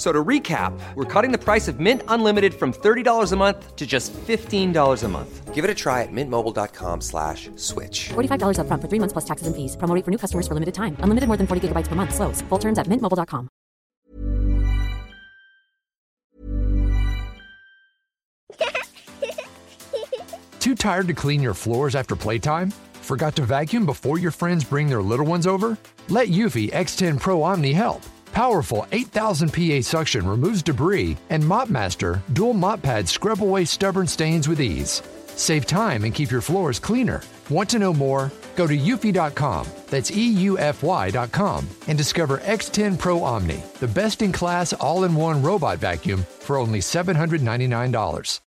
F- So to recap, we're cutting the price of Mint Unlimited from $30 a month to just $15 a month. Give it a try at mintmobile.com slash switch. $45 upfront for three months plus taxes and fees. Promo rate for new customers for limited time. Unlimited more than 40 gigabytes per month. Slows. Full terms at mintmobile.com. Too tired to clean your floors after playtime? Forgot to vacuum before your friends bring their little ones over? Let Eufy X10 Pro Omni help. Powerful 8000 PA suction removes debris, and MopMaster dual mop pads scrub away stubborn stains with ease. Save time and keep your floors cleaner. Want to know more? Go to eufy.com, that's E EUFY.com, and discover X10 Pro Omni, the best in class all in one robot vacuum for only $799.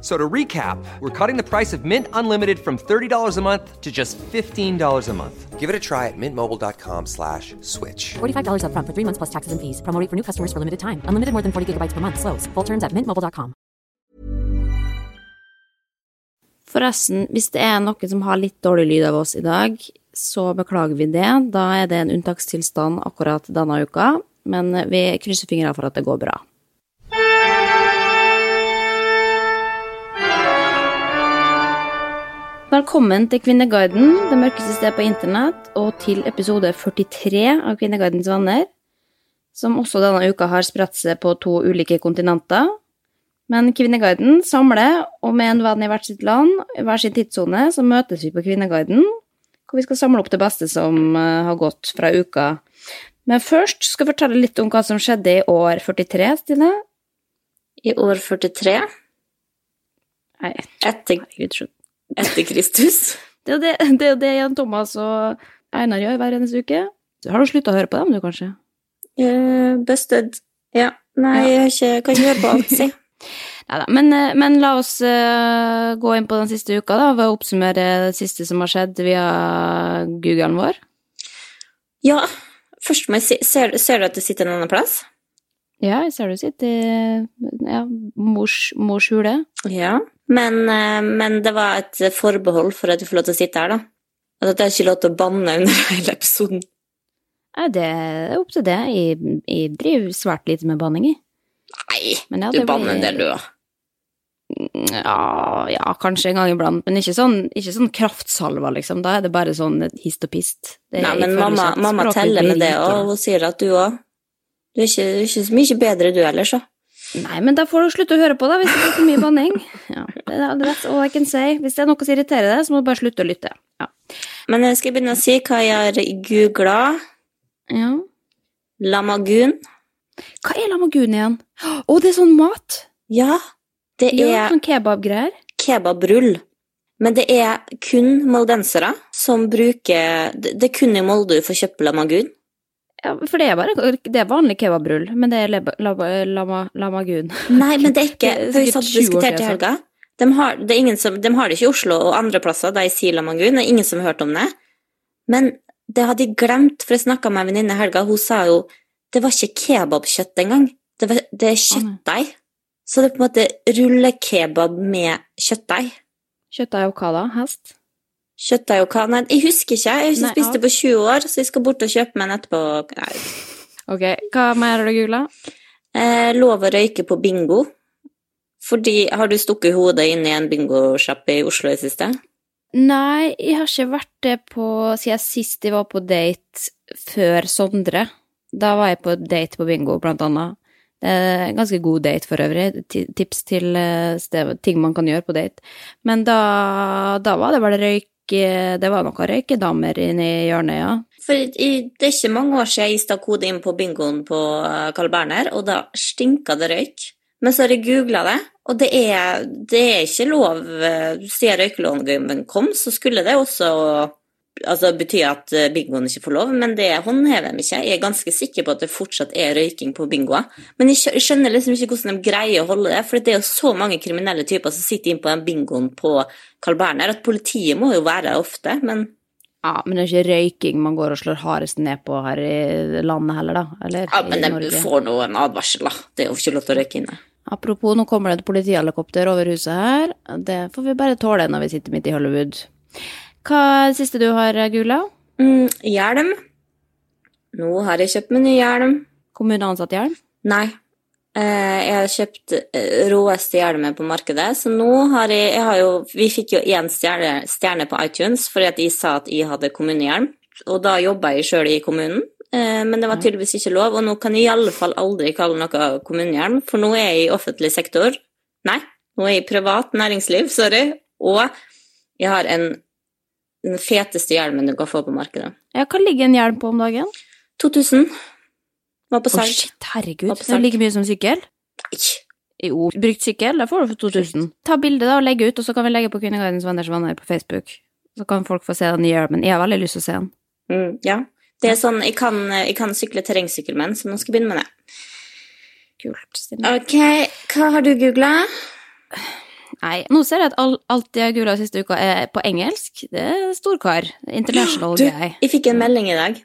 So to recap, we're cutting the price of Mint Unlimited from $30 a month to just $15 a month. Give it a try at mintmobile.com slash switch. $45 upfront for three months plus taxes and fees. Promo rate for new customers for limited time. Unlimited more than 40 gigabytes per month. Slows. Full terms at mintmobile.com. Forresten, hvis det er noen som har litt dårlig lyd av oss i dag, så beklager vi det. Da er det en unntakstilstand akkurat denne uka, men vi krysser fingrene for at det går bra. Velkommen til Kvinneguiden, det mørkeste stedet på internett, og til episode 43 av Kvinneguidens venner, som også denne uka har spredt seg på to ulike kontinenter. Men Kvinneguiden samler, og med en venn i hvert sitt land, i hver sin tidssone, så møtes vi på Kvinneguiden, hvor vi skal samle opp det beste som eh, har gått fra uka. Men først skal jeg fortelle litt om hva som skjedde i år 43, Stine. I år 43, Nei, etter, herregud. Etter Kristus. Det er jo det, det, det Jan Thomas og Einar gjør hver eneste uke. Har du slutta å høre på dem, du, kanskje? Uh, busted. Ja. Nei, jeg ikke, kan ikke høre på alt, si. Neida, men, eh, men la oss uh, gå inn på den siste uka, da, ved å oppsummere det siste som har skjedd via Googlen vår. Ja, først må jeg si, ser, ser du at det sitter en annen plass? Ja, jeg ser du sitter i ja, mors, mors hule. Ja. Men, eh, men det var et forbehold for at du får lov til å sitte her, da. At jeg ikke lov til å banne under hele episoden. Ja, det er opp til det. Jeg, jeg driver svært lite med banning, jeg. Nei, Men ja, du banner en del, du òg. Ja, ja, kanskje en gang iblant, men ikke sånn, ikke sånn kraftsalver, liksom. Da er det bare sånn hist og pist. Det, Nei, men mamma, mamma teller med det, og hun sier at du òg. Du du er ikke så mye bedre, du heller, så. Nei, men da får du slutte å høre på, da, hvis det blir for mye banning. Ja, det that's all I can say. Hvis det er noe som irriterer deg, så må du bare slutte å lytte. Ja. Men jeg skal begynne å si hva jeg har googla. ja. Lamagun. Hva er lamagun igjen? Å, det er sånn mat! Ja, det er Ja, sånn kebabgreier. kebabrull. Men det er kun moldensere som bruker Det det er kun i Molde du får kjøpe lamagun. Ja, for det er bare det er vanlig kebabrull, men det er lamagun. lama, lama. Nei, men det er ikke For vi satt og diskuterte i helga. De har, det ingen som, de har det ikke i Oslo og andre plasser, de sier lamagun. Det er ingen som har hørt om det. Men det hadde jeg glemt, for jeg snakka med en venninne i helga, hun sa jo det var ikke kebabkjøtt engang. Det, var, det er kjøttdeig. Så det er på en måte rullekebab med kjøttdeig. Kjøttdeig og hva da? Hest? Kjøttdeig og hva? Nei, jeg husker ikke. Jeg har ikke Nei, spist det på 20 år, så jeg skal bort og kjøpe meg en etterpå. Nei. Ok, hva mer har du googla? Eh, lov å røyke på bingo. Fordi, har du stukket hodet inn i en bingosjappe i Oslo i siste? Nei, jeg har ikke vært det på siden sist jeg var på date før Sondre. Da var jeg på date på bingo, blant annet. Det er en ganske god date for øvrig. Tips til eh, ting man kan gjøre på date. Men da, da var det bare røyk Det var noen røykedamer inni hjørnet, ja. For det er ikke mange år siden jeg stakk hodet inn på bingoen på eh, Carl Berner, og da stinka det røyk. Men så har jeg googla det, og det er, det er ikke lov eh, Siden røykeloven kom, så skulle det også altså, betyr at eh, bingoen ikke får lov, men det håndhever de ikke. Jeg er ganske sikker på at det fortsatt er røyking på bingoer. Men jeg skjønner liksom ikke hvordan de greier å holde det, for det er jo så mange kriminelle typer som sitter inne på den bingoen på Carl Berner, at politiet må jo være der ofte, men Ja, men det er ikke røyking man går og slår hardest ned på her i landet heller, da. Eller ja, men de får nå en advarsel, da. Det er jo ikke lov til å røyke inne. Apropos, nå kommer det et politihelikopter over huset her. Det får vi bare tåle når vi sitter midt i Hollywood. Hva er det siste du har Gula? Mm, hjelm. Nå har jeg kjøpt meg ny hjelm. Kommuneansatt hjelm? Nei. Eh, jeg har kjøpt eh, råeste hjelmen på markedet, så nå har jeg, jeg har jo, Vi fikk jo én stjerne, stjerne på iTunes fordi at jeg sa at jeg hadde kommunehjelm, og da jobba jeg sjøl i kommunen. Eh, men det var tydeligvis ikke lov, og nå kan jeg i alle fall aldri kalle noe kommunehjelm, for nå er jeg i offentlig sektor. Nei, nå er jeg i privat næringsliv, sorry. Og jeg har en, den feteste hjelmen du kan få på markedet. Ja, hva ligger en hjelm på om dagen? 2000. Var på Å, oh, shit, herregud. Det er like mye som sykkel. Nei. Jo, brukt sykkel, da får du for 2000. Ta bilde da og legge ut, og så kan vi legge på Kvinnegardens venners venner på Facebook. Så kan folk få se den nye hjelmen. Jeg har veldig lyst til å se den. Mm, ja. Det er sånn, jeg kan, jeg kan sykle terrengsykkel med den, så nå skal jeg begynne med det. Kult. Stine. Ok, hva har du googla? Nei, nå ser jeg at all, alt jeg googla siste uka er på engelsk. Det er storkar. International Du, guy. jeg fikk en melding i dag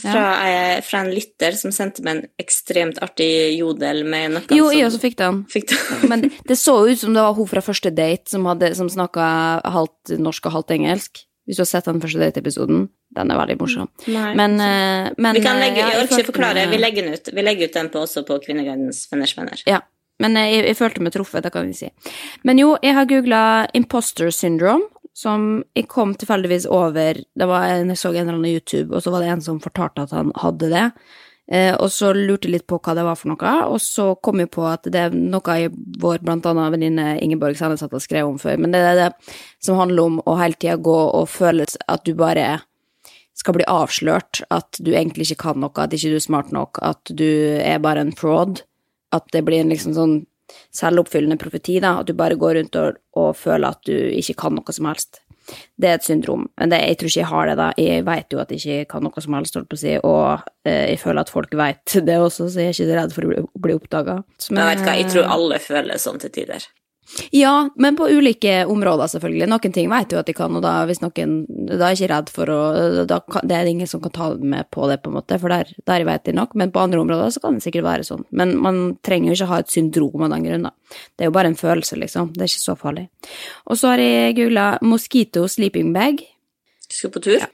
fra, ja. fra en lytter som sendte meg en ekstremt artig jodel med noe Jo, jeg også fikk den. Fikk den. Men det så ut som det var hun fra første date som, hadde- som snakka halvt norsk og halvt engelsk. Hvis du har sett den første date-episoden. Den er veldig morsom. Nei. Men, eh, men vi kan eh, legge, ja, jeg orker ikke forklare, vi legger den ut. Vi legger ut den på, også på Kvinnegardens venners venner. Ja, men eh, jeg, jeg følte meg truffet, det kan vi si. Men jo, jeg har googla imposter syndrome, som jeg kom tilfeldigvis over Det var en, Jeg så en eller annen YouTube, og så var det en som fortalte at han hadde det. Eh, og så lurte jeg litt på hva det var for noe, og så kom jeg på at det er noe i vår blant annet venninne Ingeborg Sandnes har skrevet om før, men det er det som handler om å hele tida gå og føle at du bare skal bli avslørt, at du egentlig ikke kan noe, at ikke du er smart nok, at du er bare en fraud. At det blir en liksom sånn selvoppfyllende profeti, da, at du bare går rundt og, og føler at du ikke kan noe som helst. Det er et syndrom, men det, jeg tror ikke jeg har det, da. Jeg vet jo at jeg ikke kan noe som helst, holdt på å si, og eh, jeg føler at folk vet det også, så jeg er ikke redd for å bli, bli oppdaga. Jeg vet hva, jeg tror alle føler sånn til tider. Ja, men på ulike områder, selvfølgelig. Noen ting vet jo at de kan, og da, hvis noen, da er jeg ikke redd for å da Det er ingen som kan ta med på det, på en måte, for der, der vet de nok. Men på andre områder så kan det sikkert være sånn. Men man trenger jo ikke ha et syndrom av den grunn, da. Det er jo bare en følelse, liksom. Det er ikke så farlig. Og så har jeg googla mosquito sleeping bag. Skal på tur?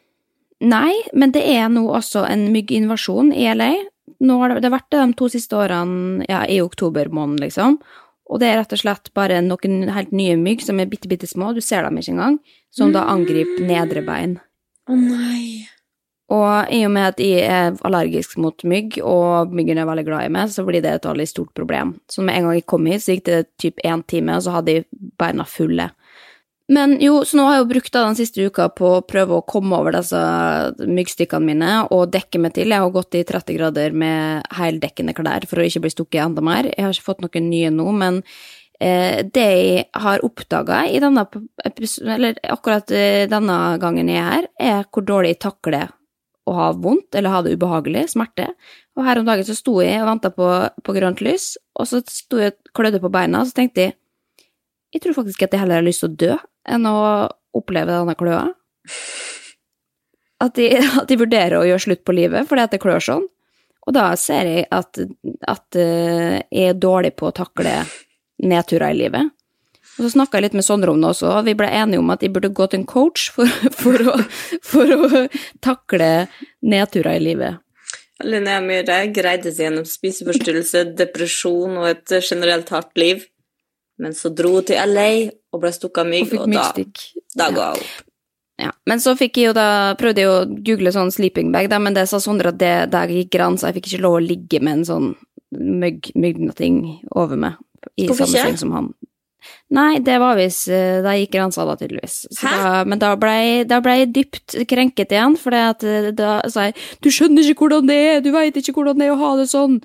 Nei, men det er nå også en mygginvasjon i LA. Nå har det, det har vært det de to siste årene, ja, i oktober måned, liksom. Og det er rett og slett bare noen helt nye mygg som er bitte, bitte små, du ser dem ikke engang, som da angriper nedre bein. Å nei. Og i og med at jeg er allergisk mot mygg, og myggen er veldig glad i meg, så blir det et veldig stort problem. Så med en gang jeg kom hit, så gikk det typ én time, og så hadde jeg beina fulle. Men jo, så nå har jeg jo brukt da den siste uka på å prøve å komme over disse myggstykkene mine og dekke meg til. Jeg har gått i 30 grader med heldekkende klær for å ikke bli stukket enda mer. Jeg har ikke fått noen nye nå, men eh, det jeg har oppdaga i denne eller akkurat eh, denne gangen jeg er her, er hvor dårlig jeg takler å ha vondt eller ha det ubehagelig, smerte. Og her om dagen så sto jeg og venta på, på grønt lys, og så sto jeg og klødde på beina, og så tenkte jeg jeg tror faktisk at jeg heller har lyst til å dø enn å oppleve denne kløa. At de, at de vurderer å gjøre slutt på livet fordi at det klør sånn. Og da ser jeg at, at eh, jeg er dårlig på å takle nedturer i livet. Og så snakka jeg litt med Sondre om det også, og vi ble enige om at jeg burde gå til en coach for, for, å, for å takle nedturer i livet. Linnea Myhre greide seg gjennom spiseforstyrrelse, depresjon og et generelt hardt liv. Men så dro hun til LA og ble stukket av mygg, og, og da, da ga hun opp. Ja, men så fikk jeg jo da, prøvde jeg å google sånn sleeping bag, da, men det sa Sondre at det, der gikk så jeg fikk ikke lov å ligge med en sånn mygg, myggnating over meg i Hvorfor samme seng som han. Nei, det var hvis eh, da gikk grensa da tydeligvis. Da, men da ble, da ble jeg dypt krenket igjen, for eh, da sa jeg, du skjønner ikke hvordan det er, du vet ikke hvordan det er å ha det sånn.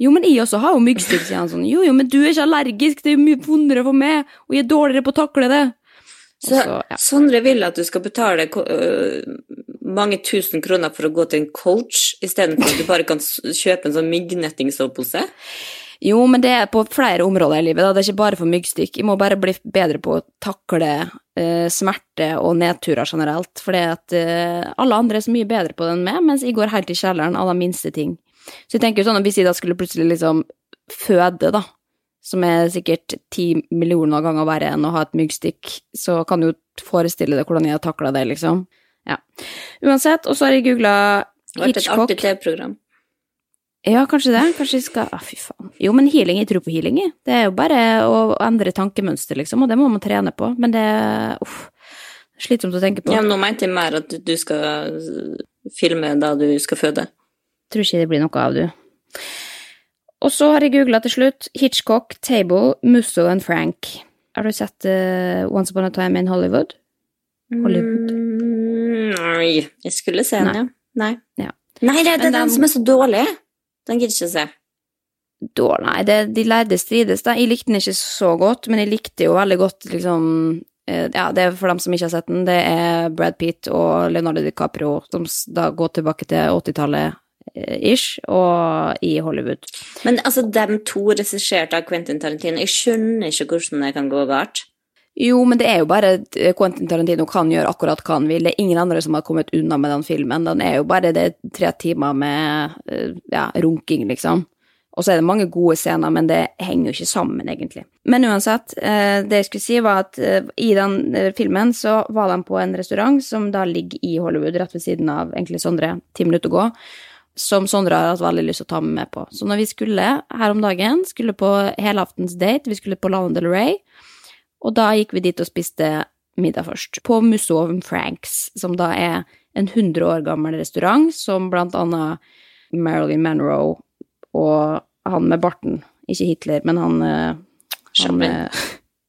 Jo, men jeg også har jo myggstikk, sier han sånn. Jo, jo, men du er ikke allergisk, det er jo mye vondere for meg, og jeg er dårligere på å takle det. Så ja. Sondre vil at du skal betale øh, mange tusen kroner for å gå til en coach, istedenfor at du bare kan kjøpe en sånn myggnettingsovepose? Jo, men det er på flere områder i livet. Da. Det er ikke bare for myggstikk. Jeg må bare bli bedre på å takle uh, smerte og nedturer generelt. For uh, alle andre er så mye bedre på det enn meg, mens jeg går helt i kjelleren av de minste ting. Så jeg tenker jo sånn at hvis jeg da skulle plutselig liksom føde, da, som er sikkert ti millioner ganger verre enn å ha et myggstikk, så kan du jo forestille deg hvordan jeg har takla det, liksom. Ja. Uansett, og så har jeg googla har vært et Hitchcock. artig TV-program. Ja, kanskje det. Kanskje jeg skal ah, Fy faen. Jo, men healing, jeg tror på healing, jeg. Det er jo bare å endre tankemønster, liksom, og det må man trene på. Men det Uff. Slitsomt å tenke på. Ja, men nå mente jeg mer at du- skal filme da du skal føde. Tror ikke det blir noe av, du. Og så har jeg googla til slutt Hitchcock, Table, Musso and Frank. Har du sett uh, Once Upon a Time in Hollywood? Hollywood. Mm, Nei, jeg skulle se den, ja. Nei. Ja. Nei, det er den den- som er så dårlig. Den gidder ikke se. Dårlig nei, det, de lærde strides, da. Jeg likte den ikke så godt, men jeg likte jo veldig godt, liksom eh, Ja, det er for dem som ikke har sett den, det er Brad Pitt og Leonardo DiCaprio som da går tilbake til 80-tallet eh, ish, og i Hollywood. Men altså, dem to regisserte av Quentin Tarantino, jeg skjønner ikke hvordan det kan gå galt. Jo, men det er jo bare at Quentin Tarantino kan gjøre akkurat hva han vil. Det er ingen andre som har kommet unna med den filmen. Den er jo bare det tre timer med eh, ja, runking, liksom. Og så er det mange gode scener, men det henger jo ikke sammen, egentlig. Men uansett, eh, det jeg skulle si, var at eh, i den eh, filmen så var de på en restaurant som da ligger i Hollywood, rett ved siden av egentlig Sondre, ti minutter å gå, som Sondre har hatt veldig lyst til å ta med meg på. Så når vi skulle her om dagen, skulle på helaftens date, vi skulle på Lana Del Rey, og da gikk vi dit og spiste middag først, på and Franks, som da er en 100 år gammel restaurant, som blant annet Marilyn Monroe og han med barten, ikke Hitler, men han, Chaplin. han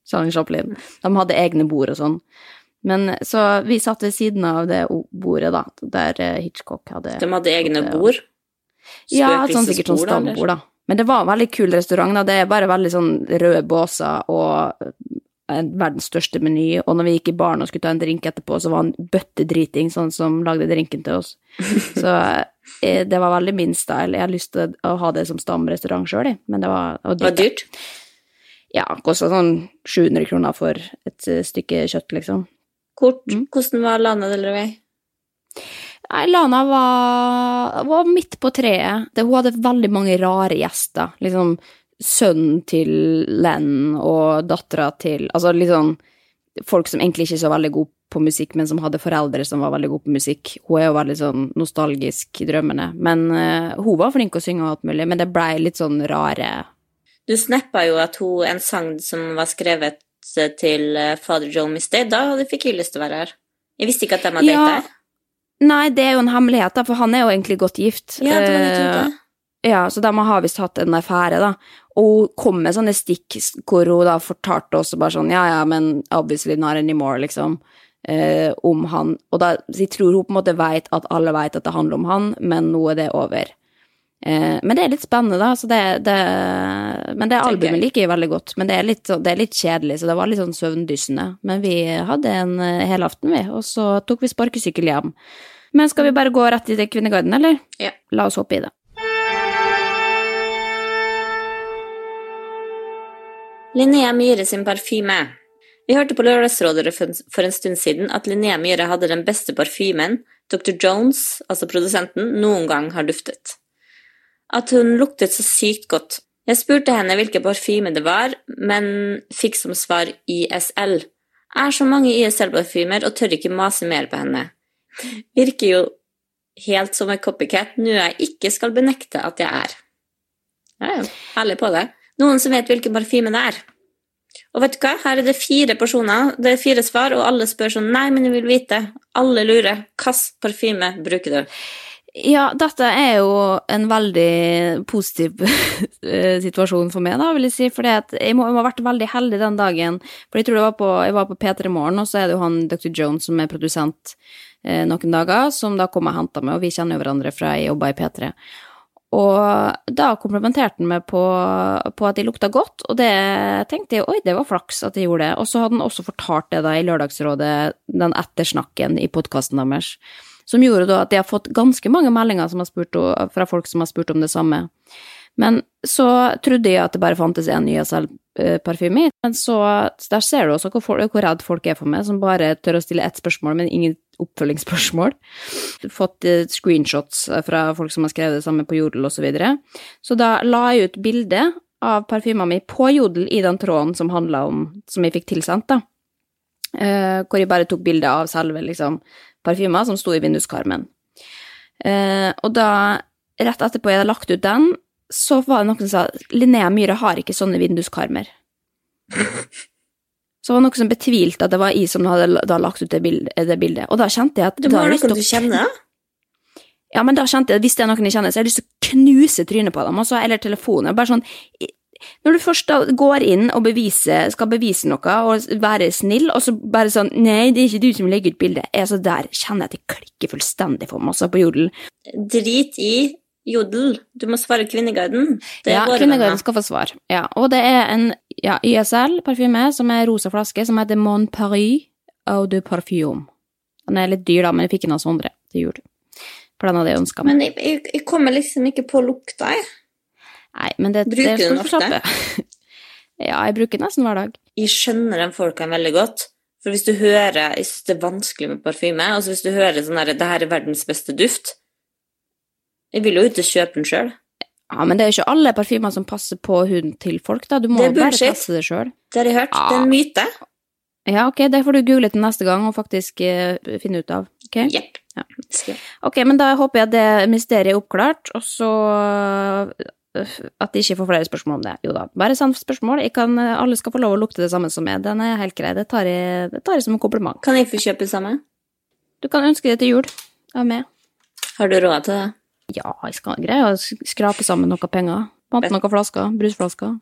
Chaplin. eh, Chaplin. De hadde egne bord og sånn. Men så vi satt ved siden av det bordet, da, der eh, Hitchcock hadde De hadde egne Ja. bord. ja, sånn sikkert sånn stambord, da. Men det var en veldig kul restaurant, da. Det er bare veldig sånn røde båser og verdens største meny. Og når vi gikk i baren og skulle ta en drink etterpå, så var han bøttedriting, sånn som lagde drinken til oss. Så eh, det var veldig min style. Jeg har lyst til å ha det som stamrestaurant sjøl, men det var, Det var dyrt. Ja, kosta sånn 700 kroner for et eh, stykke kjøtt, liksom. Kort. Mm. Hvordan var Lana Del Rey? Nei, Lana var, var midt på treet. Det, hun hadde veldig mange rare gjester. Liksom sønnen til Len og dattera til Altså litt sånn folk som egentlig ikke er så veldig gode på musikk, men som hadde foreldre som var veldig gode på musikk. Hun er jo veldig sånn nostalgisk i drømmene. Men uh, hun var flink å synge og alt mulig, men det blei litt sånn rare Du snappa jo at hun en sang som var skrevet eh, til fader Joel Mistay, da Da fikk jeg lyst til å være her. Jeg visste ikke at de hadde Ja. data. Nei, det er jo en hemmelighet, da, for han er jo egentlig godt gift. Ja, det var litt Eh. Ja, så de har visst hatt en affære, da. Og hun kom med sånne stikk hvor hun da fortalte oss bare sånn, ja ja, men obviously not anymore, liksom, eh, om han. Og da, så jeg tror hun på en måte vet at alle vet at det handler om han, men nå er det over. Eh, men det er litt spennende, da. Så det, det, men det albumet liker jeg veldig godt. Men det er, litt, det er litt kjedelig, så det var litt sånn søvndyssende. Men vi hadde en eh, helaften, vi, og så tok vi sparkesykkel hjem. Men skal vi bare gå rett i det Kvinneguiden, eller? Ja. La oss hoppe i det. Linnea Myhre sin parfyme. Vi hørte på Lørdagsrådet for en stund siden at Linnea Myhre hadde den beste parfymen Dr. Jones, altså produsenten, noen gang har duftet. At hun luktet så sykt godt. Jeg spurte henne hvilken parfyme det var, men fikk som svar ISL. Jeg er så mange ISL-parfymer og tør ikke mase mer på henne. Virker jo helt som en copycat, noe jeg ikke skal benekte at jeg er. Ja, ja, herlig på det. Noen som vet hvilken parfyme det er. Og vet du hva, her er det fire personer, det er fire svar, og alle spør sånn nei, men jeg vil vite. Alle lurer. Hvilken parfyme bruker du? Ja, dette er jo en veldig positiv eh, situasjon for meg, da, vil jeg si. For jeg, må, ha vært veldig heldig den dagen. For jeg tror det var på, jeg var på P3 Morgen, og så er det jo han Dr. Jones som er produsent eh, noen dager, som da kom og henta meg, og vi kjenner jo hverandre fra jeg jobba i P3. Og da komplementerte han meg på, på at jeg lukta godt, og det tenkte jeg oi, det var flaks at jeg gjorde det. Og så hadde han også fortalt det da i Lørdagsrådet, den ettersnakken i podkasten deres, som gjorde da at de har fått ganske mange meldinger fra folk som har spurt om det samme. Men så trodde jeg at det bare fantes én YSL-parfyme, men så der ser du også hvor, hvor redd folk er for meg, som bare tør å stille ett spørsmål, men ingen oppfølgingsspørsmål. Fått eh, screenshots fra folk som har skrevet det samme på Jodel osv. Så, videre. så da la jeg ut bilde av parfyma mi på Jodel i den tråden som handla om Som jeg fikk tilsendt, da. Uh, hvor jeg bare tok bilde av selve liksom, parfyma som sto i vinduskarmen. Eh, og da, rett etterpå jeg hadde lagt ut den, så var det noen som sa Linnea Myhre har ikke sånne vinduskarmer. Så var det noen som betvilte at det var jeg som hadde da lagt ut det bildet. Det bildet. Og da kjente jeg at Du må ha noen du kjenner? Ja, men da kjente jeg hvis det er noen jeg kjenner, så har jeg lyst til å knuse trynet på dem, også, eller telefonen. Bare sånn Når du først går inn og beviser, skal bevise noe og være snill, og så bare sånn Nei, det er ikke du som legger ut bildet. Så der kjenner jeg at det klikker fullstendig for meg, altså, på jodel. Drit i Jodel. Du må svare Kvinneguiden. Det ja, Kvinneguiden skal få svar. Ja, og det er en ja, YSL-parfyme som er rosa flaske, som heter Mon Paris Eau de Parfume Den er litt dyr, da, men jeg fikk den av Sondre til jul. For den hadde jeg ønska meg. Men jeg, jeg, jeg kommer liksom ikke på lukta, jeg. Nei, men det, Bruker det du den ofte? ja, jeg bruker den nesten hver dag. Jeg skjønner de folkene veldig godt. For hvis du hører Jeg syns det er vanskelig med parfyme. Altså hvis du hører sånn her Det her er verdens beste duft. Jeg vil jo ikke kjøpe den sjøl. Ja, men det er jo ikke alle parfymer som passer på huden til folk, da. Du må bare passe teste det sjøl. Det har jeg hørt. Det er en myte. Ja, ok, det får du google til neste gang og faktisk uh, finne ut av. ok? Yep. Ja. Ok, men da håper jeg at det mysteriet er oppklart, og så at de ikke får flere spørsmål om det. Jo da, bare send spørsmål. Kan, øh, alle skal få lov å lukte det samme som meg. Den er helt grei. Det tar jeg, det tar jeg som en kompliment. Kan jeg få kjøpe det samme? Du kan ønske det til jul av meg. Har du råd til det? Ja, jeg skal greie å skrape sammen noe penger. Pante noen flasker. Brusflasker.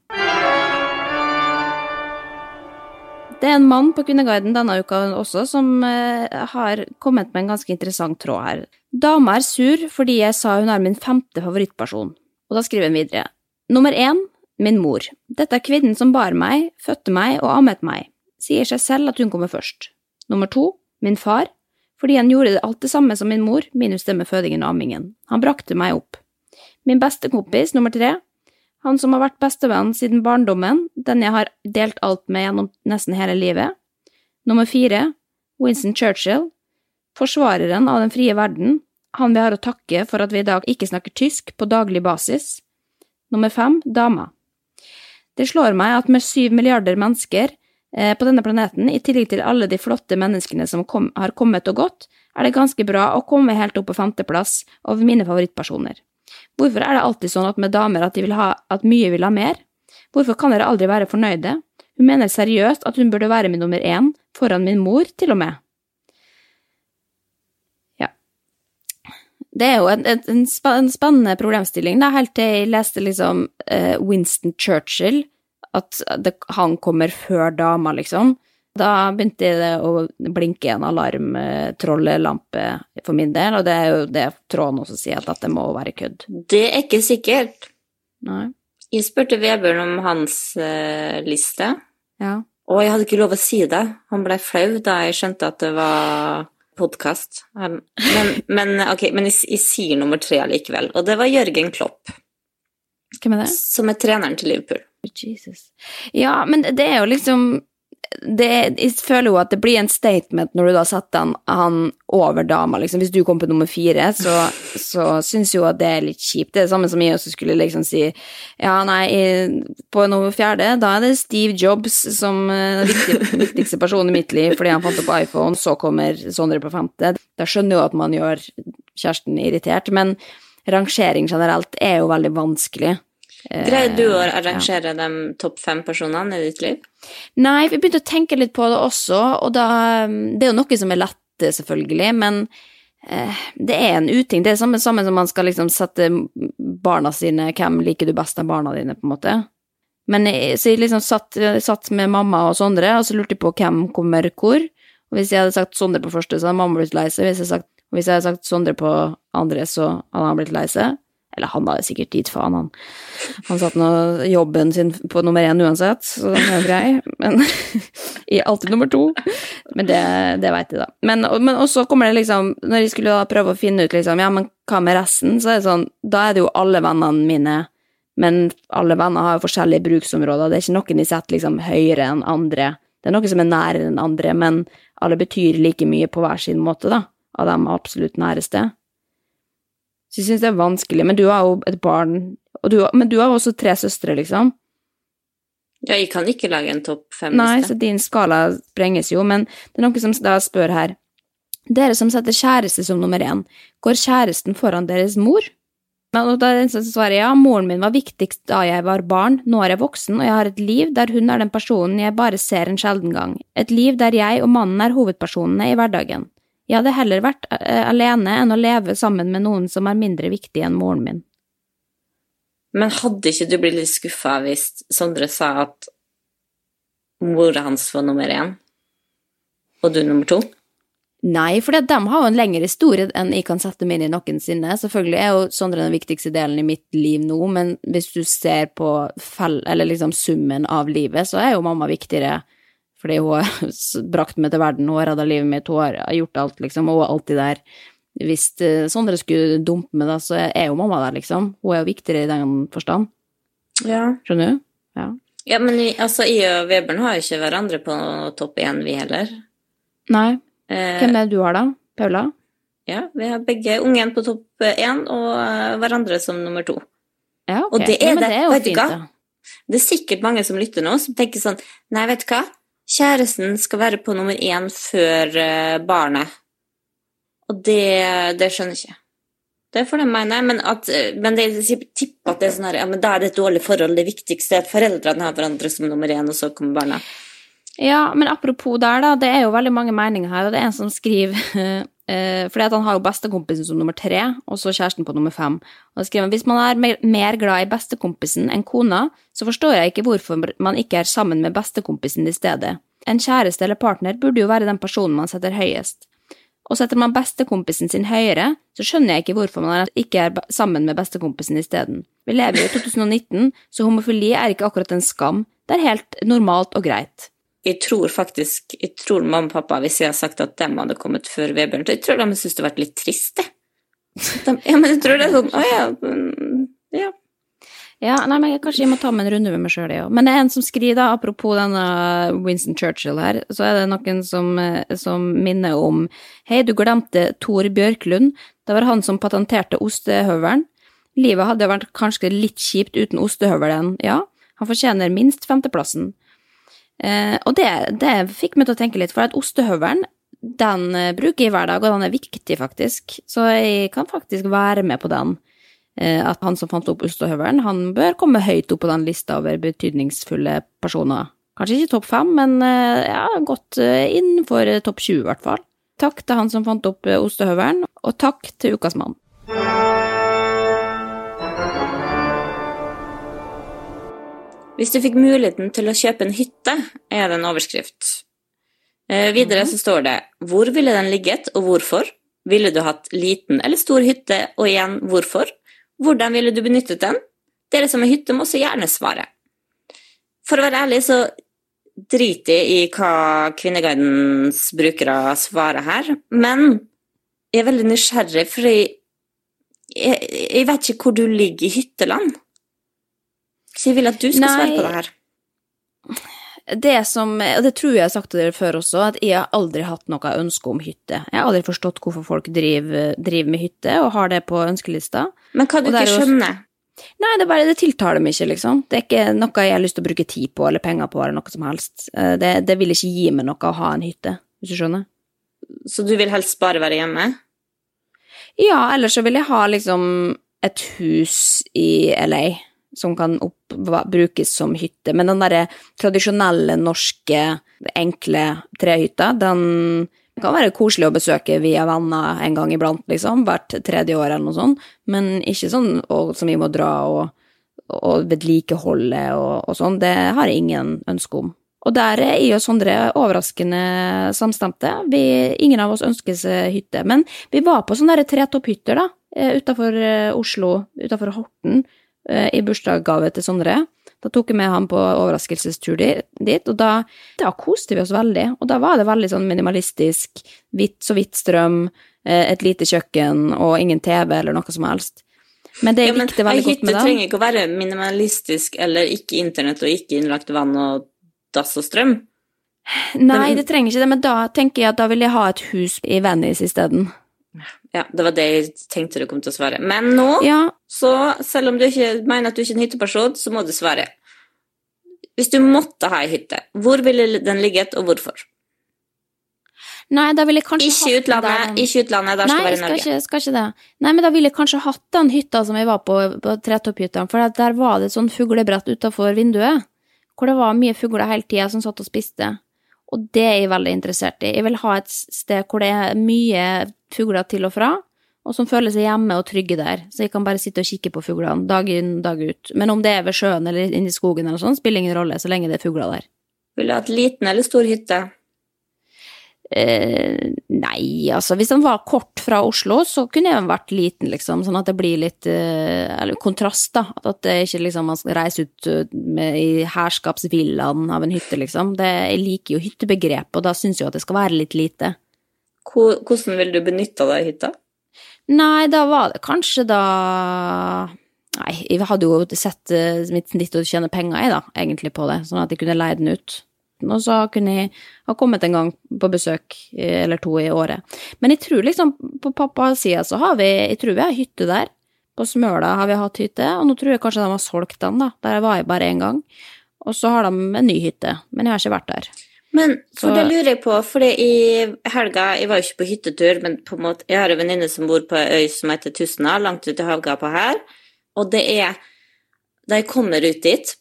Det er en mann på Kvinneguiden denne uka også som eh, har kommet med en ganske interessant tråd her. Dama er sur fordi jeg sa hun er min femte favorittperson. Og da skriver han videre. Nummer én, min mor. Dette er kvinnen som bar meg, fødte meg og ammet meg. Sier seg selv at hun kommer først. Nummer to, min far. Fordi han gjorde alt det samme som min mor, minus det med fødingen og ammingen. Han brakte meg opp. Min beste kompis, nummer tre. Han som har vært bestevenn siden barndommen, den jeg har delt alt med gjennom nesten hele livet. Nummer fire, Winston Churchill, forsvareren av den frie verden, han vi har å takke for at vi i dag ikke snakker tysk på daglig basis. Nummer fem, dama. Det slår meg at med syv milliarder mennesker eh, på denne planeten, i tillegg til alle de flotte menneskene som kom, har kommet og gått, er det ganske bra å komme helt opp på femteplass over mine favorittpersoner. Hvorfor er det alltid sånn at med damer at, de vil ha, at mye vil ha mer? Hvorfor kan dere aldri være fornøyde? Hun mener seriøst at hun burde være min nummer én, foran min mor, til og med. Ja. Det er jo en, en, en spennende problemstilling, da, helt til jeg leste liksom eh, Winston Churchill, at det, han kommer før dama, liksom. Da begynte det å blinke en alarmtrollelampe for min del, og det er jo det tråden også sier, at det må være kødd. Det er ikke sikkert. Nei. Jeg spurte Vebjørn om hans uh, liste, Ja. og jeg hadde ikke lov å si det. Han ble flau da jeg skjønte at det var podkast. Men, men, ok, men jeg, jeg sier nummer tre likevel, og det var Jørgen Klopp, Hvem er det? som er treneren til Liverpool. Jesus. Ja, men det er jo liksom det, Jeg føler jo at det blir en statement når du da setter han, han over dama, liksom. Hvis du kom på nummer fire, så, så syns jo at det er litt kjipt. Det er det samme som jeg også skulle liksom si Ja, nei, i- på nummer fjerde, da er det Steve Jobs som er den viktig, viktigste personen i mitt liv fordi han fant opp iPhone, så kommer Sondre på femte. Da skjønner jeg jo at man gjør kjæresten irritert, men rangering generelt er jo veldig vanskelig. Greier du å arrangere arrangere de topp fem personene i ditt liv? Nei, vi begynte å tenke litt på det også, og da Det er jo noe som er lett, selvfølgelig, men eh, det er en uting. Det er samme, samme som man skal liksom sette barna sine Hvem liker du best av barna dine, på en måte? Men så jeg liksom satt, satt med mamma og Sondre, og så lurte jeg på hvem kommer hvor. Og hvis jeg hadde sagt Sondre på første, så hadde mamma blitt lei seg. Hvis jeg, sagt, hvis jeg hadde sagt Sondre på andre, så hadde han blitt lei seg. Eller han hadde sikkert dit faen, han. Han satt nå jobben sin på nummer én uansett, så den er grei. Men alltid nummer to. Men det, det veit jeg, da. Men, men også kommer det liksom Når jeg skulle da prøve å finne ut liksom, ja, men hva med resten, så er det sånn Da er det jo alle vennene mine, men alle venner har jo forskjellige bruksområder. Det er ikke noen de setter liksom høyere enn andre. Det er noen som er nærere enn andre, men alle betyr like mye på hver sin måte, da. Av de absolutt næreste. Så jeg syns det er vanskelig. Men du har jo et barn, og du, men du har også tre søstre, liksom. Ja, jeg kan ikke lage en topp fem. Nei, så din skala sprenges jo, men det er noen som da spør her. Dere som setter kjæreste som nummer én, går kjæresten foran deres mor? Men da er det en som svarer ja, moren min var viktigst da jeg var barn, nå er jeg voksen, og jeg har et liv der hun er den personen jeg bare ser en sjelden gang, et liv der jeg og mannen er hovedpersonene i hverdagen. Jeg hadde heller vært eh, alene enn å leve sammen med noen som er mindre viktig enn moren min. Men hadde ikke du blitt litt skuffa hvis Sondre sa at mora hans var nummer én, og du nummer to? Nei, for de har jo en lengre historie enn jeg kan sette meg inn i noensinne. Selvfølgelig er jo Sondre den viktigste delen i mitt liv nå, men hvis du ser på fell, eller liksom summen av livet, så er jo mamma viktigere. Fordi hun har brakt meg til verden, hun har redda livet mitt, hun har gjort alt, liksom, og hun er alltid der. Hvis eh, Sondre skulle dumpe meg, da, så er jo mamma der, liksom. Hun er jo viktigere i den forstand. Ja. Skjønner du? Ja. Ja, men altså, jeg og Vebjørn har jo ikke hverandre på topp én, vi heller. Nei. Eh, Hvem er det du har, da? Paula? ja, vi har begge ungen på topp én og hverandre som nummer to. Ja, ok. Og det er ja, men det, jo vet du fint, da. Det er sikkert mange som lytter nå, som tenker sånn Nei, vet du hva? Kjæresten skal være på nummer én før eh, barnet. Og det, det skjønner jeg ikke. Det får de mene, men, at, eh, men det, jeg tipper at det er sånn her, ja, men da er det et dårlig forhold. Det viktigste er at foreldrene har hverandre som nummer én, og så kommer barna. Ja, men apropos der, da, det er jo veldig mange meninger her, og det er en som skriver Fordi at han har jo bestekompisen som nummer tre, og så kjæresten på nummer fem. Og da skriver han hvis man er mer, mer glad i bestekompisen enn kona, så forstår jeg ikke hvorfor man ikke er sammen med bestekompisen i stedet. En kjæreste eller partner burde jo være den personen man setter høyest. Og setter man bestekompisen sin høyere, så skjønner jeg ikke hvorfor man ikke er sammen med bestekompisen isteden. Vi lever jo i 2019, så homofili er ikke akkurat en skam, det er helt normalt og greit. Jeg tror faktisk Jeg tror mamma og pappa, hvis jeg har sagt at dem hadde kommet før Vebjørn, så jeg tror de syntes det hadde vært litt trist, det. De, ja, men jeg tror det er sånn Å ja. ja. Ja, nei, men jeg, kanskje jeg må ta meg en runde med meg sjøl, jeg òg. Men det er en som skriver, da, apropos denne Winston Churchill her, så er det noen som, eh, som minner om Hei, du glemte Tor Bjørklund. Det var han som patenterte ostehøvelen. Livet hadde vært kanskje litt kjipt uten ostehøvelen, ja. Han fortjener minst femteplassen. Eh, og det, det fikk meg til å tenke litt, for at ostehøvelen, den eh, bruker jeg hver dag, og den er viktig, faktisk. Så jeg kan faktisk være med på den eh, at han som fant opp ostehøvelen, han bør komme høyt opp på den lista over betydningsfulle personer. Kanskje ikke topp fem, men eh, ja, godt eh, innenfor eh, topp 20 i hvert fall. Takk til han som fant opp eh, ostehøvelen, og takk til Ukas mann. Hvis du fikk muligheten til å kjøpe en hytte, er det en overskrift. Eh, videre så står det hvor ville den ligget, og hvorfor? Ville du hatt liten eller stor hytte, og igjen hvorfor? Hvordan ville du benyttet den? Dere som har hytte, må også gjerne svare. For å være ærlig så driter jeg i hva Kvinneguidens brukere svarer her, men jeg er veldig nysgjerrig, for jeg, jeg, jeg vet ikke hvor du ligger i hytteland. Så jeg vil at du skal svare på det her. Det som, og det tror jeg har sagt til dere før også, at jeg har aldri hatt noe ønske om hytte. Jeg har aldri forstått hvorfor folk driver, driver med hytte og har det på ønskelista. Men hva du ikke skjønne? skjønner Nei, det, bare, det tiltaler meg ikke, liksom. Det er ikke noe jeg har lyst til å bruke tid på eller penger på eller noe som helst. Eh, Det, det vil ikke gi meg noe å ha en hytte, hvis du skjønner. Så du vil helst bare være hjemme? Ja, ellers så vil jeg ha liksom et hus i LA som kan opp, brukes som hytte. Men den derre tradisjonelle norske, enkle trehytta, den kan være koselig å besøke via venner en gang iblant, liksom, hvert tredje år eller noe sånt, men ikke sånn og, som vi må dra og, og vedlikeholde og, og sånn. Det har jeg ingen ønske om. Og der er jeg og Sondre overraskende samstemte. Vi, ingen av oss ønsker seg hytte. Men vi var på sånne tre tretopphytter, da. utafor Oslo, utafor Horten, eh, i bursdagsgave til Sondre. Da tok jeg med han på overraskelsestur dit, og da, da koste vi oss veldig. Og da var det veldig sånn minimalistisk, hvitt så hvitt strøm, eh, et lite kjøkken og ingen TV eller noe som helst. Men det jeg Ja, likte veldig godt hytte med det trenger ikke å være minimalistisk eller ikke internett og ikke innlagt vann og dass og strøm. Nei, det trenger ikke det, men da tenker jeg at da vil jeg ha et hus i Venice isteden. Ja, det var det jeg tenkte du kom til å svare. Men nå, Ja, så selv om du ikke mener at du ikke er en hytteperson, så må du svare. Hvis du måtte ha ei hytte, hvor ville den ligget, og hvorfor? nei, da ville jeg kanskje Ikke hatt den utlandet, der- ikke utlandet, der Nei, skal være i Norge. ikke, skal ikke det. Nei, men da ville jeg kanskje hatt den hytta som jeg var på, på Tretopphytta, for der var det et sånn fuglebrett utafor vinduet, hvor det var mye fugler hele tida som satt og spiste. Og det er jeg veldig interessert i. Jeg vil ha et sted hvor det er mye fugler til og fra, og som føler seg hjemme og trygge der, så jeg kan bare sitte og kikke på fuglene dag inn, dag ut. Men om det er ved sjøen eller inne i skogen eller sånn, spiller ingen rolle, så lenge det er fugler der. Vil du ha et liten eller stor hytte? Eh, nei, altså hvis den var kort fra Oslo, så kunne den vært liten, liksom, sånn at det blir litt eh, eller kontrast, da. At det ikke liksom man skal reise ut eh, med, i herskapsvillaen av en hytte, liksom. Det, jeg liker jo hyttebegrepet, og da syns jeg jo at det skal være litt lite. Hvordan vil du benytte deg av hytta? Nei, da var det kanskje da Nei, jeg hadde jo sett eh, mitt snitt å tjene penger i, da, egentlig, på det, sånn at jeg kunne leie den ut. Og så kunne jeg ha kommet en gang på besøk, eh, eller to i året. Men jeg tror liksom, på pappas side så har vi Jeg tror vi har hytte der. På Smøla har vi hatt hytte, og nå tror jeg kanskje de har solgt den, da. Der var jeg bare én gang. Og så har de en ny hytte, men jeg har ikke vært der. Men for Så- det lurer jeg på, for i helga Jeg var jo ikke på hyttetur, men på en måte, jeg har en venninne som bor på ei øy som heter Tustna, langt ute i havgapet her. Og det er Da jeg kommer ut dit,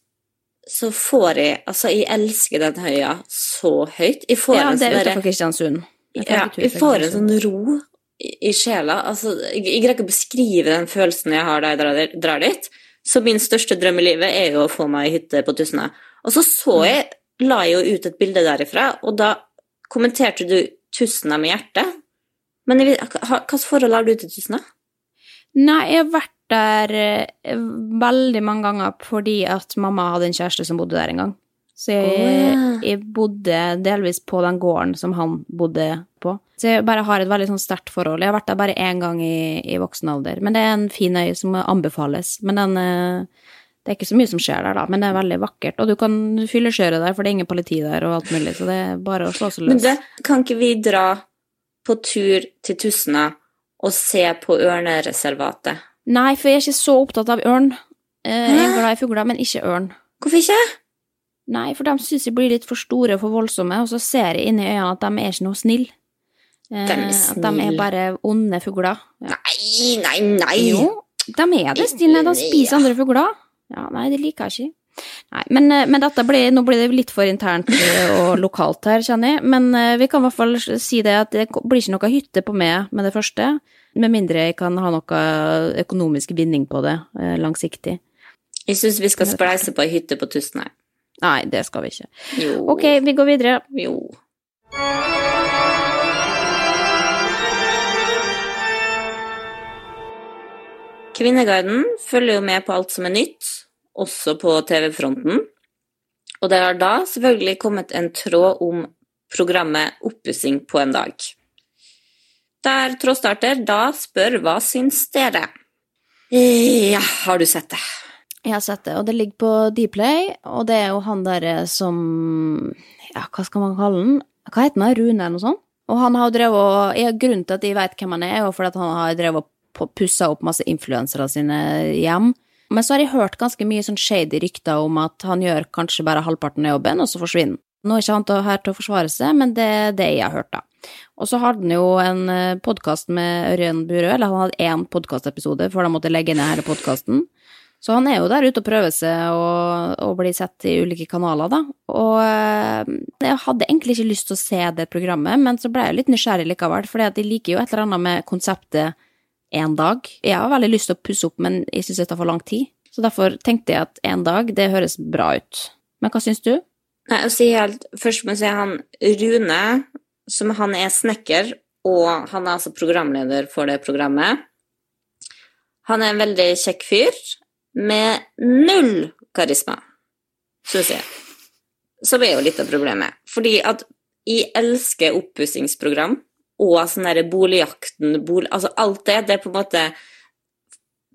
så får jeg Altså, jeg elsker den høya så høyt. Jeg får Ja, en det er sånn utenfor Kristiansund. Ja, jeg får en sånn ro i, i sjela. Altså, jeg, jeg greier ikke å beskrive den følelsen jeg har da jeg drar, drar dit. Så min største drøm i livet er jo å få meg hytte på Tustna. Og så så jeg, la jeg jo ut et bilde derifra, og da kommenterte du Tustna med hjertet. Men jeg, hva slags forhold har du til Tustna? Nei, jeg har vært der eh, veldig mange ganger fordi at mamma hadde en kjæreste som bodde der en gang. Så jeg, oh, jeg bodde delvis på den gården som han bodde på. Så jeg bare har et veldig sånn sterkt forhold. Jeg har vært der bare én gang i, i voksen alder. Men det er en fin øy som anbefales. Men den eh, Det er ikke så mye som skjer der, da, men det er veldig vakkert. Og du kan fyllekjøre der, for det er ingen politi der og alt mulig, så det er bare å slå seg Men det, kan ikke vi dra på tur til Tustna og se på ørnereservatet? Nei, for jeg er ikke så opptatt av ørn. Eh, Jeg er glad i fugler, men ikke ørn. Hvorfor ikke? Nei, for de syns jeg blir litt for store og for voldsomme, og så ser jeg inni øynene at de er ikke noe snille. Eh, De er At de er bare onde fugler. Nei, nei, nei! Jo, de er det, Stine. De spiser andre fugler. Ja, nei, det liker jeg ikke. Nei, men, eh, men dette blir, nå blir det litt for internt og lokalt her, kjenner jeg. Men vi kan i hvert fall si det at det blir ikke noe hytte på meg med det første. Med mindre jeg kan ha noe økonomisk binding på det eh, langsiktig. Jeg syns vi skal spleise på ei hytte på Tustna. Nei, det skal vi ikke. Jo. Ok, vi går videre. Jo. Kvinneguiden følger jo med på alt som er nytt, også på TV-fronten. Og det har da selvfølgelig kommet en tråd om programmet Oppussing på en dag. Der trådstarter da spør hva syns dere? Ja, har du sett det? Jeg har sett det, og det ligger på Dplay, og det er jo han derre som Ja, hva skal man kalle han? Hva heter han? Rune eller noe sånt? Og han har jo drevet ja, Grunnen til at jeg vet hvem han er, er jo fordi han har drevet og pussa opp masse influensere sine hjem. Men så har jeg hørt ganske mye sånn shady rykter om at han gjør kanskje bare halvparten av jobben, og så forsvinner han. Nå er ikke han her til å forsvare seg, men det er det jeg har hørt, da. Og så hadde han jo en podkast med Ørjan Burøe, eller han hadde én podkastepisode før de måtte legge ned hele podkasten. Så han er jo der ute og prøver seg og blir sett i ulike kanaler, da. Og eh, jeg hadde egentlig ikke lyst til å se det programmet, men så ble jeg litt nysgjerrig likevel, for de liker jo et eller annet med konseptet én dag. Jeg har veldig lyst til å pusse opp, men jeg syns det tar for lang tid. Så derfor tenkte jeg at én dag, det høres bra ut. Men hva syns du? Nei, å si helt, først må jeg si han Rune, som han er snekker, og han er altså programleder for det programmet. Han er en veldig kjekk fyr med null karisma, syns jeg. Som er jo litt av problemet. Fordi at jeg elsker oppussingsprogram og sånn derre Boligjakten, bolig, altså alt det. Det er på en måte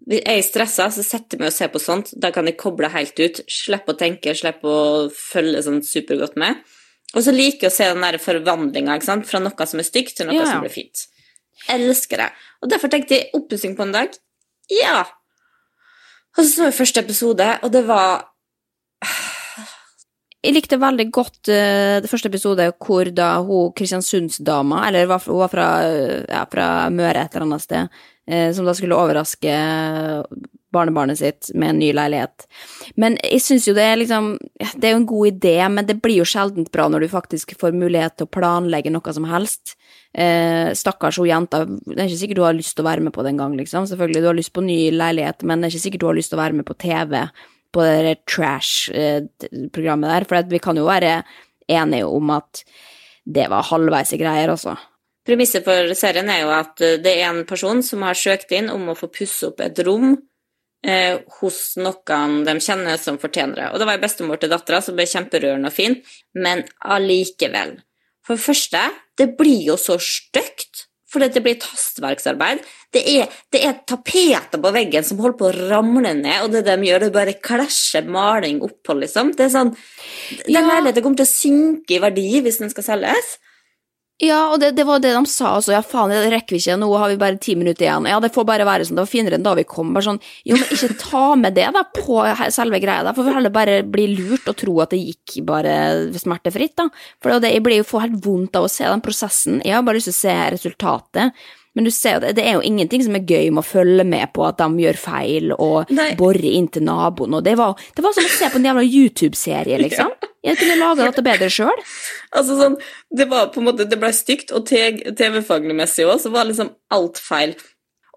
hvis jeg er stressa, så setter jeg meg og ser på sånt. Da kan jeg koble helt ut. Slippe å tenke, slippe å følge sånn supergodt med. Og så liker jeg å se den der forvandlinga fra noe som er stygt, til noe Ja, som blir fint. Elsker det. Og derfor tenkte jeg oppussing på en dag. Ja. Og så så vi første episode, og det var Jeg likte veldig godt uh, det første episode hvor da hun Kristiansundsdama, eller var, hun var fra, eh, ja, fra Møre et eller annet sted, uh, som da skulle overraske barnebarnet sitt med en ny leilighet. Men jeg syns jo det er liksom Det er jo en god idé, men det blir jo sjeldent bra når du faktisk får mulighet til å planlegge noe som helst. Eh, stakkars hun jenta, det er ikke sikkert du har lyst til å være med på det engang, liksom. Selvfølgelig, du har lyst på ny leilighet, men det er ikke sikkert du har lyst til å være med på TV på det trash-programmet der, for vi kan jo være enige om at det var halvveis i greier, altså. Premisset for serien er jo at eh, det er en person som har søkt inn om å få pusse opp et rom eh, hos noen de kjenner som fortjener det. Og det var bestemor til dattera som ble kjemperørende og fin, men allikevel. For det første, det blir jo så stygt, fordi det blir et hastverksarbeid. Det er, det er tapeter på veggen som holder på å ramle ned, og det de gjør, det bare klasjer maling oppå, liksom. Det er sånn Den Ja. leiligheten kommer til å synke i verdi hvis den skal selges. Ja, og det, det var det de sa også, ja faen, det rekker vi ikke, nå har vi bare ti minutter igjen. Ja, det får bare være sånn, det var finere enn da vi kom. Bare sånn, jo, men ikke ta med det da på selve greia, da for vi heller bare bli lurt og tro at det gikk bare smertefritt, da. For det, jeg blir jo helt vondt av å se den prosessen, jeg har bare lyst til å se resultatet. Men du ser jo, det, det er jo ingenting som er gøy med å følge med på at de gjør feil og Nei. borer inn til naboen, og det var, det var som å se på en jævla YouTube-serie, liksom. Jeg kunne laga dette bedre sjøl. Altså sånn, det var på en måte, det ble stygt, og TV-faglig messig også, så var liksom alt feil.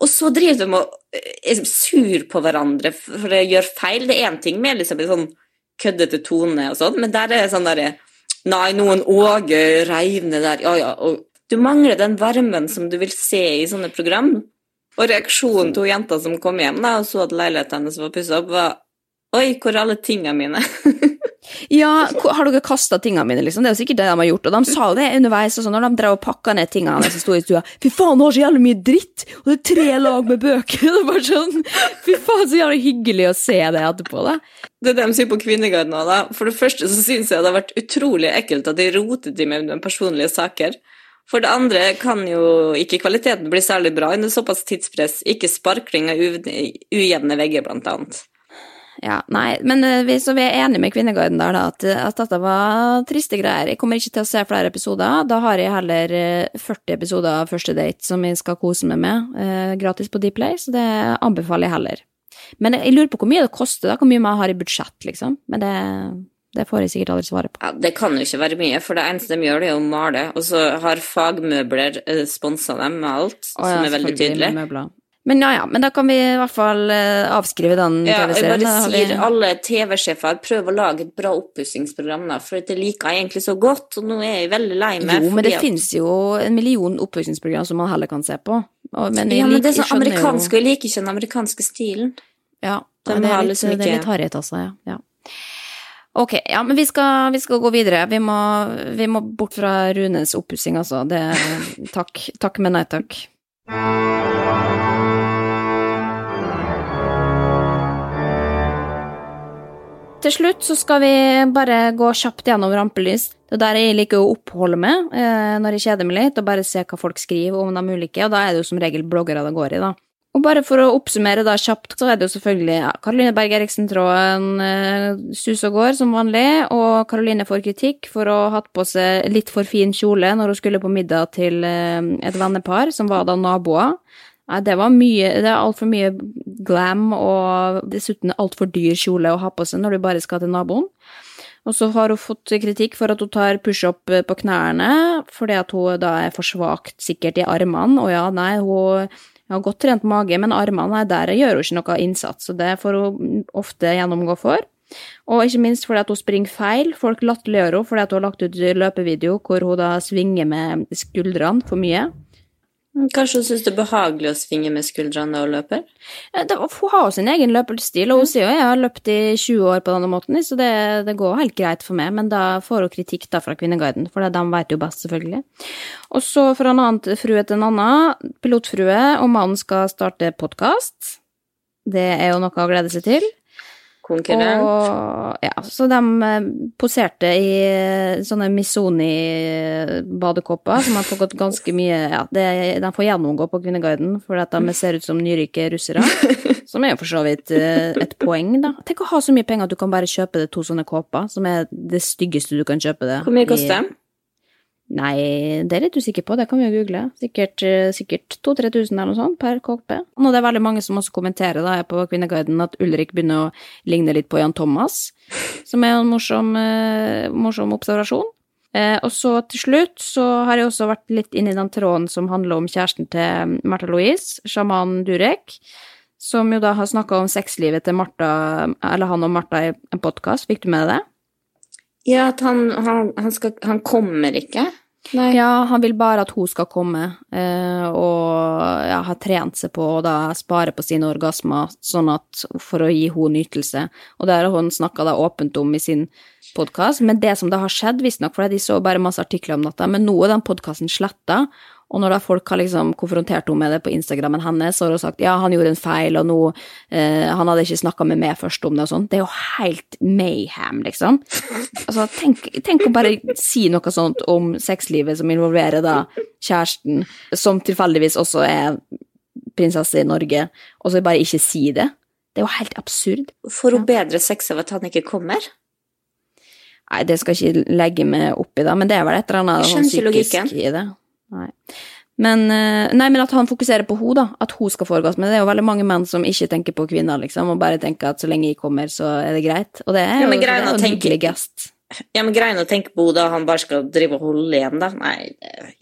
Og så driver de og er sur på hverandre for å gjøre feil. Det er én ting med liksom en sånn køddete tone og sånn, men der er det sånn derre Nei, noen Åge reiv ned der, ja ja. Og du mangler den varmen som du vil se i sånne program. Og reaksjonen til jenta som kom hjem da, og så at leiligheten hennes var pussa opp, var Oi, hvor er alle tingene mine? Ja, har dere kasta tingene mine, liksom? Det er jo sikkert det de har gjort. Og de sa jo det underveis, og sånn, når de drev og pakka ned tingene som sto i stua. Fy faen, du har så jævlig mye dritt! Og det er tre lag med bøker! Det er bare sånn, Fy faen, så jævlig hyggelig å se det etterpå, da. Det er det de sier på Kvinneguiden nå, da. For det første så syns jeg det har vært utrolig ekkelt at de rotet i med personlige saker. For det andre kan jo ikke kvaliteten bli særlig bra under såpass tidspress. Ikke sparkling av ujevne vegger, blant annet. Ja, nei, men eh, vi, så vi er enige med Kvinneguiden der, da, at, at dette var triste greier. Jeg kommer ikke til å se flere episoder. Da har jeg heller eh, 40 episoder av Første date som jeg skal kose meg med, eh, gratis på Dplay, så det anbefaler jeg heller. Men jeg, jeg lurer på hvor mye det koster, da, hvor mye man har i budsjett, liksom. Men det, det får jeg sikkert aldri svaret på. Ja, Det kan jo ikke være mye, for det eneste de gjør, det er å male. Og så har fagmøbler eh, sponsa dem med alt, oh, ja, som er veldig tydelig. Men ja, ja, men da kan vi i hvert fall eh, avskrive den Ja, jeg TV-serien. bare vi- sier alle TV-sjefer prøv å lage et bra oppussingsprogram, da, for det liker jeg egentlig så godt, og nå er jeg veldig lei meg. Jo, men det at- finnes jo en million oppussingsprogram som man heller kan se på. Men Ja, men det er sånn amerikansk, og jeg liker ikke den amerikanske stilen. Ja, De nei, det, er litt, liksom det er litt harryt, altså. Ja. ja. Ok, ja, men vi skal, vi skal gå videre. Vi må, vi må bort fra Runes oppussing, altså. Det, takk, takk, men nei takk. Til slutt så skal vi bare gå kjapt gjennom rampelys. Det er der jeg liker å oppholde meg eh, når jeg kjeder meg litt, og bare se hva folk skriver om de ulike, og da er det jo som regel bloggere det går i, da. Og bare for å oppsummere da kjapt, så er det jo selvfølgelig ja, Karoline Berg Eriksen-tråden eh, sus og går som vanlig, og Karoline får kritikk for å ha hatt på seg litt for fin kjole når hun skulle på middag til eh, et vennepar, som var da naboer. Nei, det var mye, det er altfor mye glam og dessuten altfor dyr kjole å ha på seg når du bare skal til naboen. Og så har hun fått kritikk for at hun tar pushup på knærne, fordi at hun da er for svakt sikkert i armene. Og ja, nei, hun har godt trent mage, men armene, er der gjør hun ikke noe innsats, så det får hun ofte gjennomgå for. Og ikke minst fordi at hun springer feil. Folk latterliggjør henne fordi at hun har lagt ut løpevideo hvor hun da svinger med skuldrene for mye. Kanskje hun syns det er behagelig å svinge med skuldrene og løper? Eh, det, hun har jo sin egen løpestil, og hun sier jo jeg har løpt i 20 år på denne måten, så det, det går helt greit for meg, men da får hun kritikk da fra Kvinneguiden, for de vet jo best, selvfølgelig. Og så fra en annen frue til en annen, pilotfrue og mannen skal starte podkast. Det er jo noe å glede seg til. Konkurrent? Og, ja, så de eh, poserte i eh, sånne Misoni-badekåper som har fått ganske mye Ja, det, de får gjennomgå på Kvinneguiden, fordi at de ser ut som nyrike russere. Som er jo for så vidt eh, et poeng, da. Tenk å ha så mye penger at du kan bare kjøpe det to sånne kåper, som er det styggeste du kan kjøpe det. Hvor mye koster de? Nei, det er litt usikker på, det kan vi jo google. Sikkert, eh, sikkert 2000-3000 eller noe sånt per kåpe. Og det er veldig mange som også kommenterer da, på Kvinneguiden at Ulrik begynner å ligne litt på Jan Thomas, som er en morsom, eh, morsom observasjon. Eh, og så til slutt så har jeg også vært litt inne i den tråden som handler om kjæresten til Märtha Louise, sjaman Durek, som jo da har snakka om sexlivet til Martha, eller han og Martha i en podkast. Fikk du med deg det? Ja, at han, han, han, skal, han kommer ikke? Nei. Ja, han vil bare at hun skal komme, eh, og ja, har trent seg på å da spare på sine orgasmer, sånn at for å gi henne nytelse. Og det har hun snakka åpent om i sin podkast. Men det som da har skjedd, visstnok, for de så bare masse artikler om dette, men nå er den podkasten sletta. Og når da folk har liksom konfrontert henne med det på Instagrammen hennes, så har hun sagt ja, han gjorde en feil, og nå eh, Han hadde ikke snakka med meg først om det og sånn. Det er jo helt mayhem, liksom. Altså, tenk, tenk å bare si noe sånt om sexlivet som involverer da kjæresten, som tilfeldigvis også er prinsesse i Norge, og så bare ikke si det. Det er jo helt absurd. Får hun bedre sex av at han ikke kommer? Nei, det skal jeg ikke legge meg opp i, da, men det er vel et eller annet sånn psykisk i det. Nei. Men, eh, nei, men at han fokuserer på henne, da. At hun skal få orgasme. Det er jo veldig mange menn som ikke tenker på kvinner, liksom, og bare tenker at så lenge jeg kommer, så er det greit. Og det er Ja, jo, men det er jo en hyggelig gest. Ja, men greien å tenke på da han bare skal drive og holde igjen, da. Nei,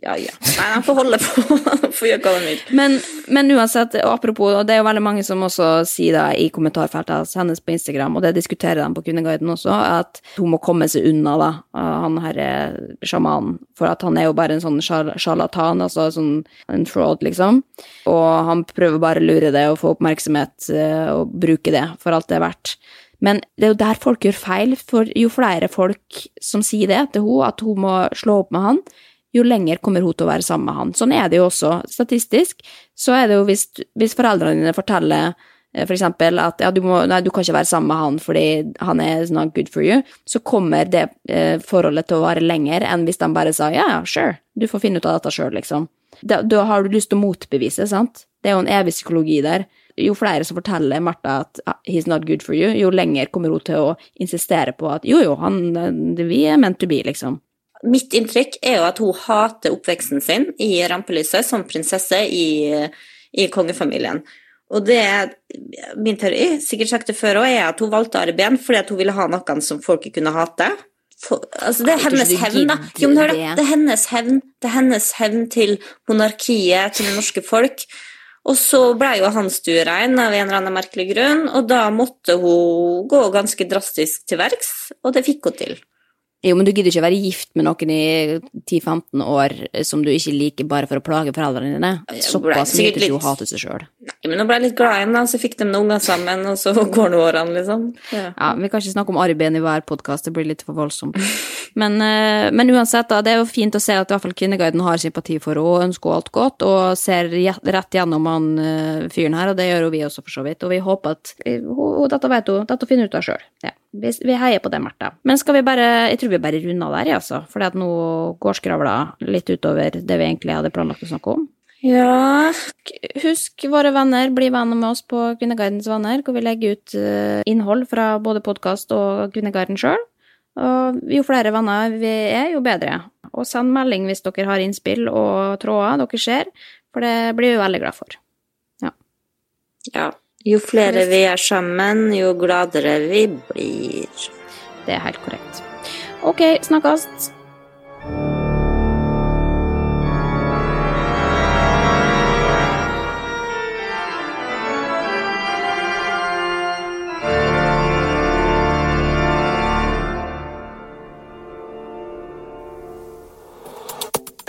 ja ja. Nei, han får holde på. han får gjøre hva han vil. Men, men uansett, og apropos, og det er jo veldig mange som også sier det i kommentarfeltet hennes på Instagram, og det diskuterer de på Kundeguiden også, at hun må komme seg unna, da, han her eh, sjamanen, for at han er jo bare en sånn sjarlatan, altså sånn en fraud, liksom. Og han prøver bare å lure det og få oppmerksomhet eh, og bruke det for alt det er verdt. Men det er jo der folk gjør feil, for jo flere folk som sier det til hun, at hun må slå opp med han, jo lenger kommer hun til å være sammen med han. Sånn er det jo også statistisk. Så er det jo hvis, hvis foreldrene dine forteller eh, for eksempel at ja, du, må, nei, du kan ikke være sammen med han fordi han er not good for you, så kommer det eh, forholdet til å vare lenger enn hvis de bare sa ja, ja, sure, du får finne ut av dette sjøl, liksom. Da, da har du lyst til å motbevise, sant? Det er jo en evig psykologi der. Jo flere som forteller Martha at ah, he's not good for you, jo lenger kommer hun til å insistere på at jo, jo, han, eh, vi er meant to be, liksom. Mitt inntrykk er jo at hun hater oppveksten sin i rampelyset som prinsesse i, i kongefamilien. Og det er min teori, sikkert sagt det før òg, er at hun valgte Arben fordi at hun ville ha noen som folket kunne hate. For, altså det er hennes hevn, da. Jo, men hør da, det. det er hennes hevn. Det er hennes hevn til monarkiet, til det norske folk. Og så ble jo han stuerein av en eller annen merkelig grunn, og da måtte hun gå ganske drastisk til verks, og det fikk hun til. Jo, men du gidder ikke være gift med noen i 10-15 år som du ikke liker bare for å plage foreldrene dine. Såpass mye til å hate seg sjøl. Nei, men nå ble litt glad igjen, da, så fikk de noen unger sammen, og så går nå årene, liksom. Ja. Ja, vi kan ikke snakke om arbeid i hver podkast, det blir litt for voldsomt. Men, eh, men uansett, da, det er jo fint å se at i hvert fall Kvinneguiden har sympati for henne og ønsker henne alt godt, og ser rett gjennom han eh, fyren her, og det gjør jo vi også, for så vidt. Og vi håper at eh, hun, hun- Dette vet hun, dette finner hun ut av sjøl. Ja. Vi, vi heier på det, Märtha. Men skal vi bare Jeg tror vi bare runder der, jeg, altså. For nå går skravla litt utover det vi egentlig hadde planlagt å snakke om. Ja. Husk våre venner, bli venner med oss på Kvinneguidens venner, hvor vi legger ut eh, innhold fra både podkast og Kvinneguiden sjøl. Og jo flere venner vi er, jo bedre. Og send melding hvis dere har innspill og tråder dere ser, for det blir vi veldig glad for. ja. Jo flere vi er sammen, jo gladere vi blir. Det er helt korrekt. Ok, snakkes.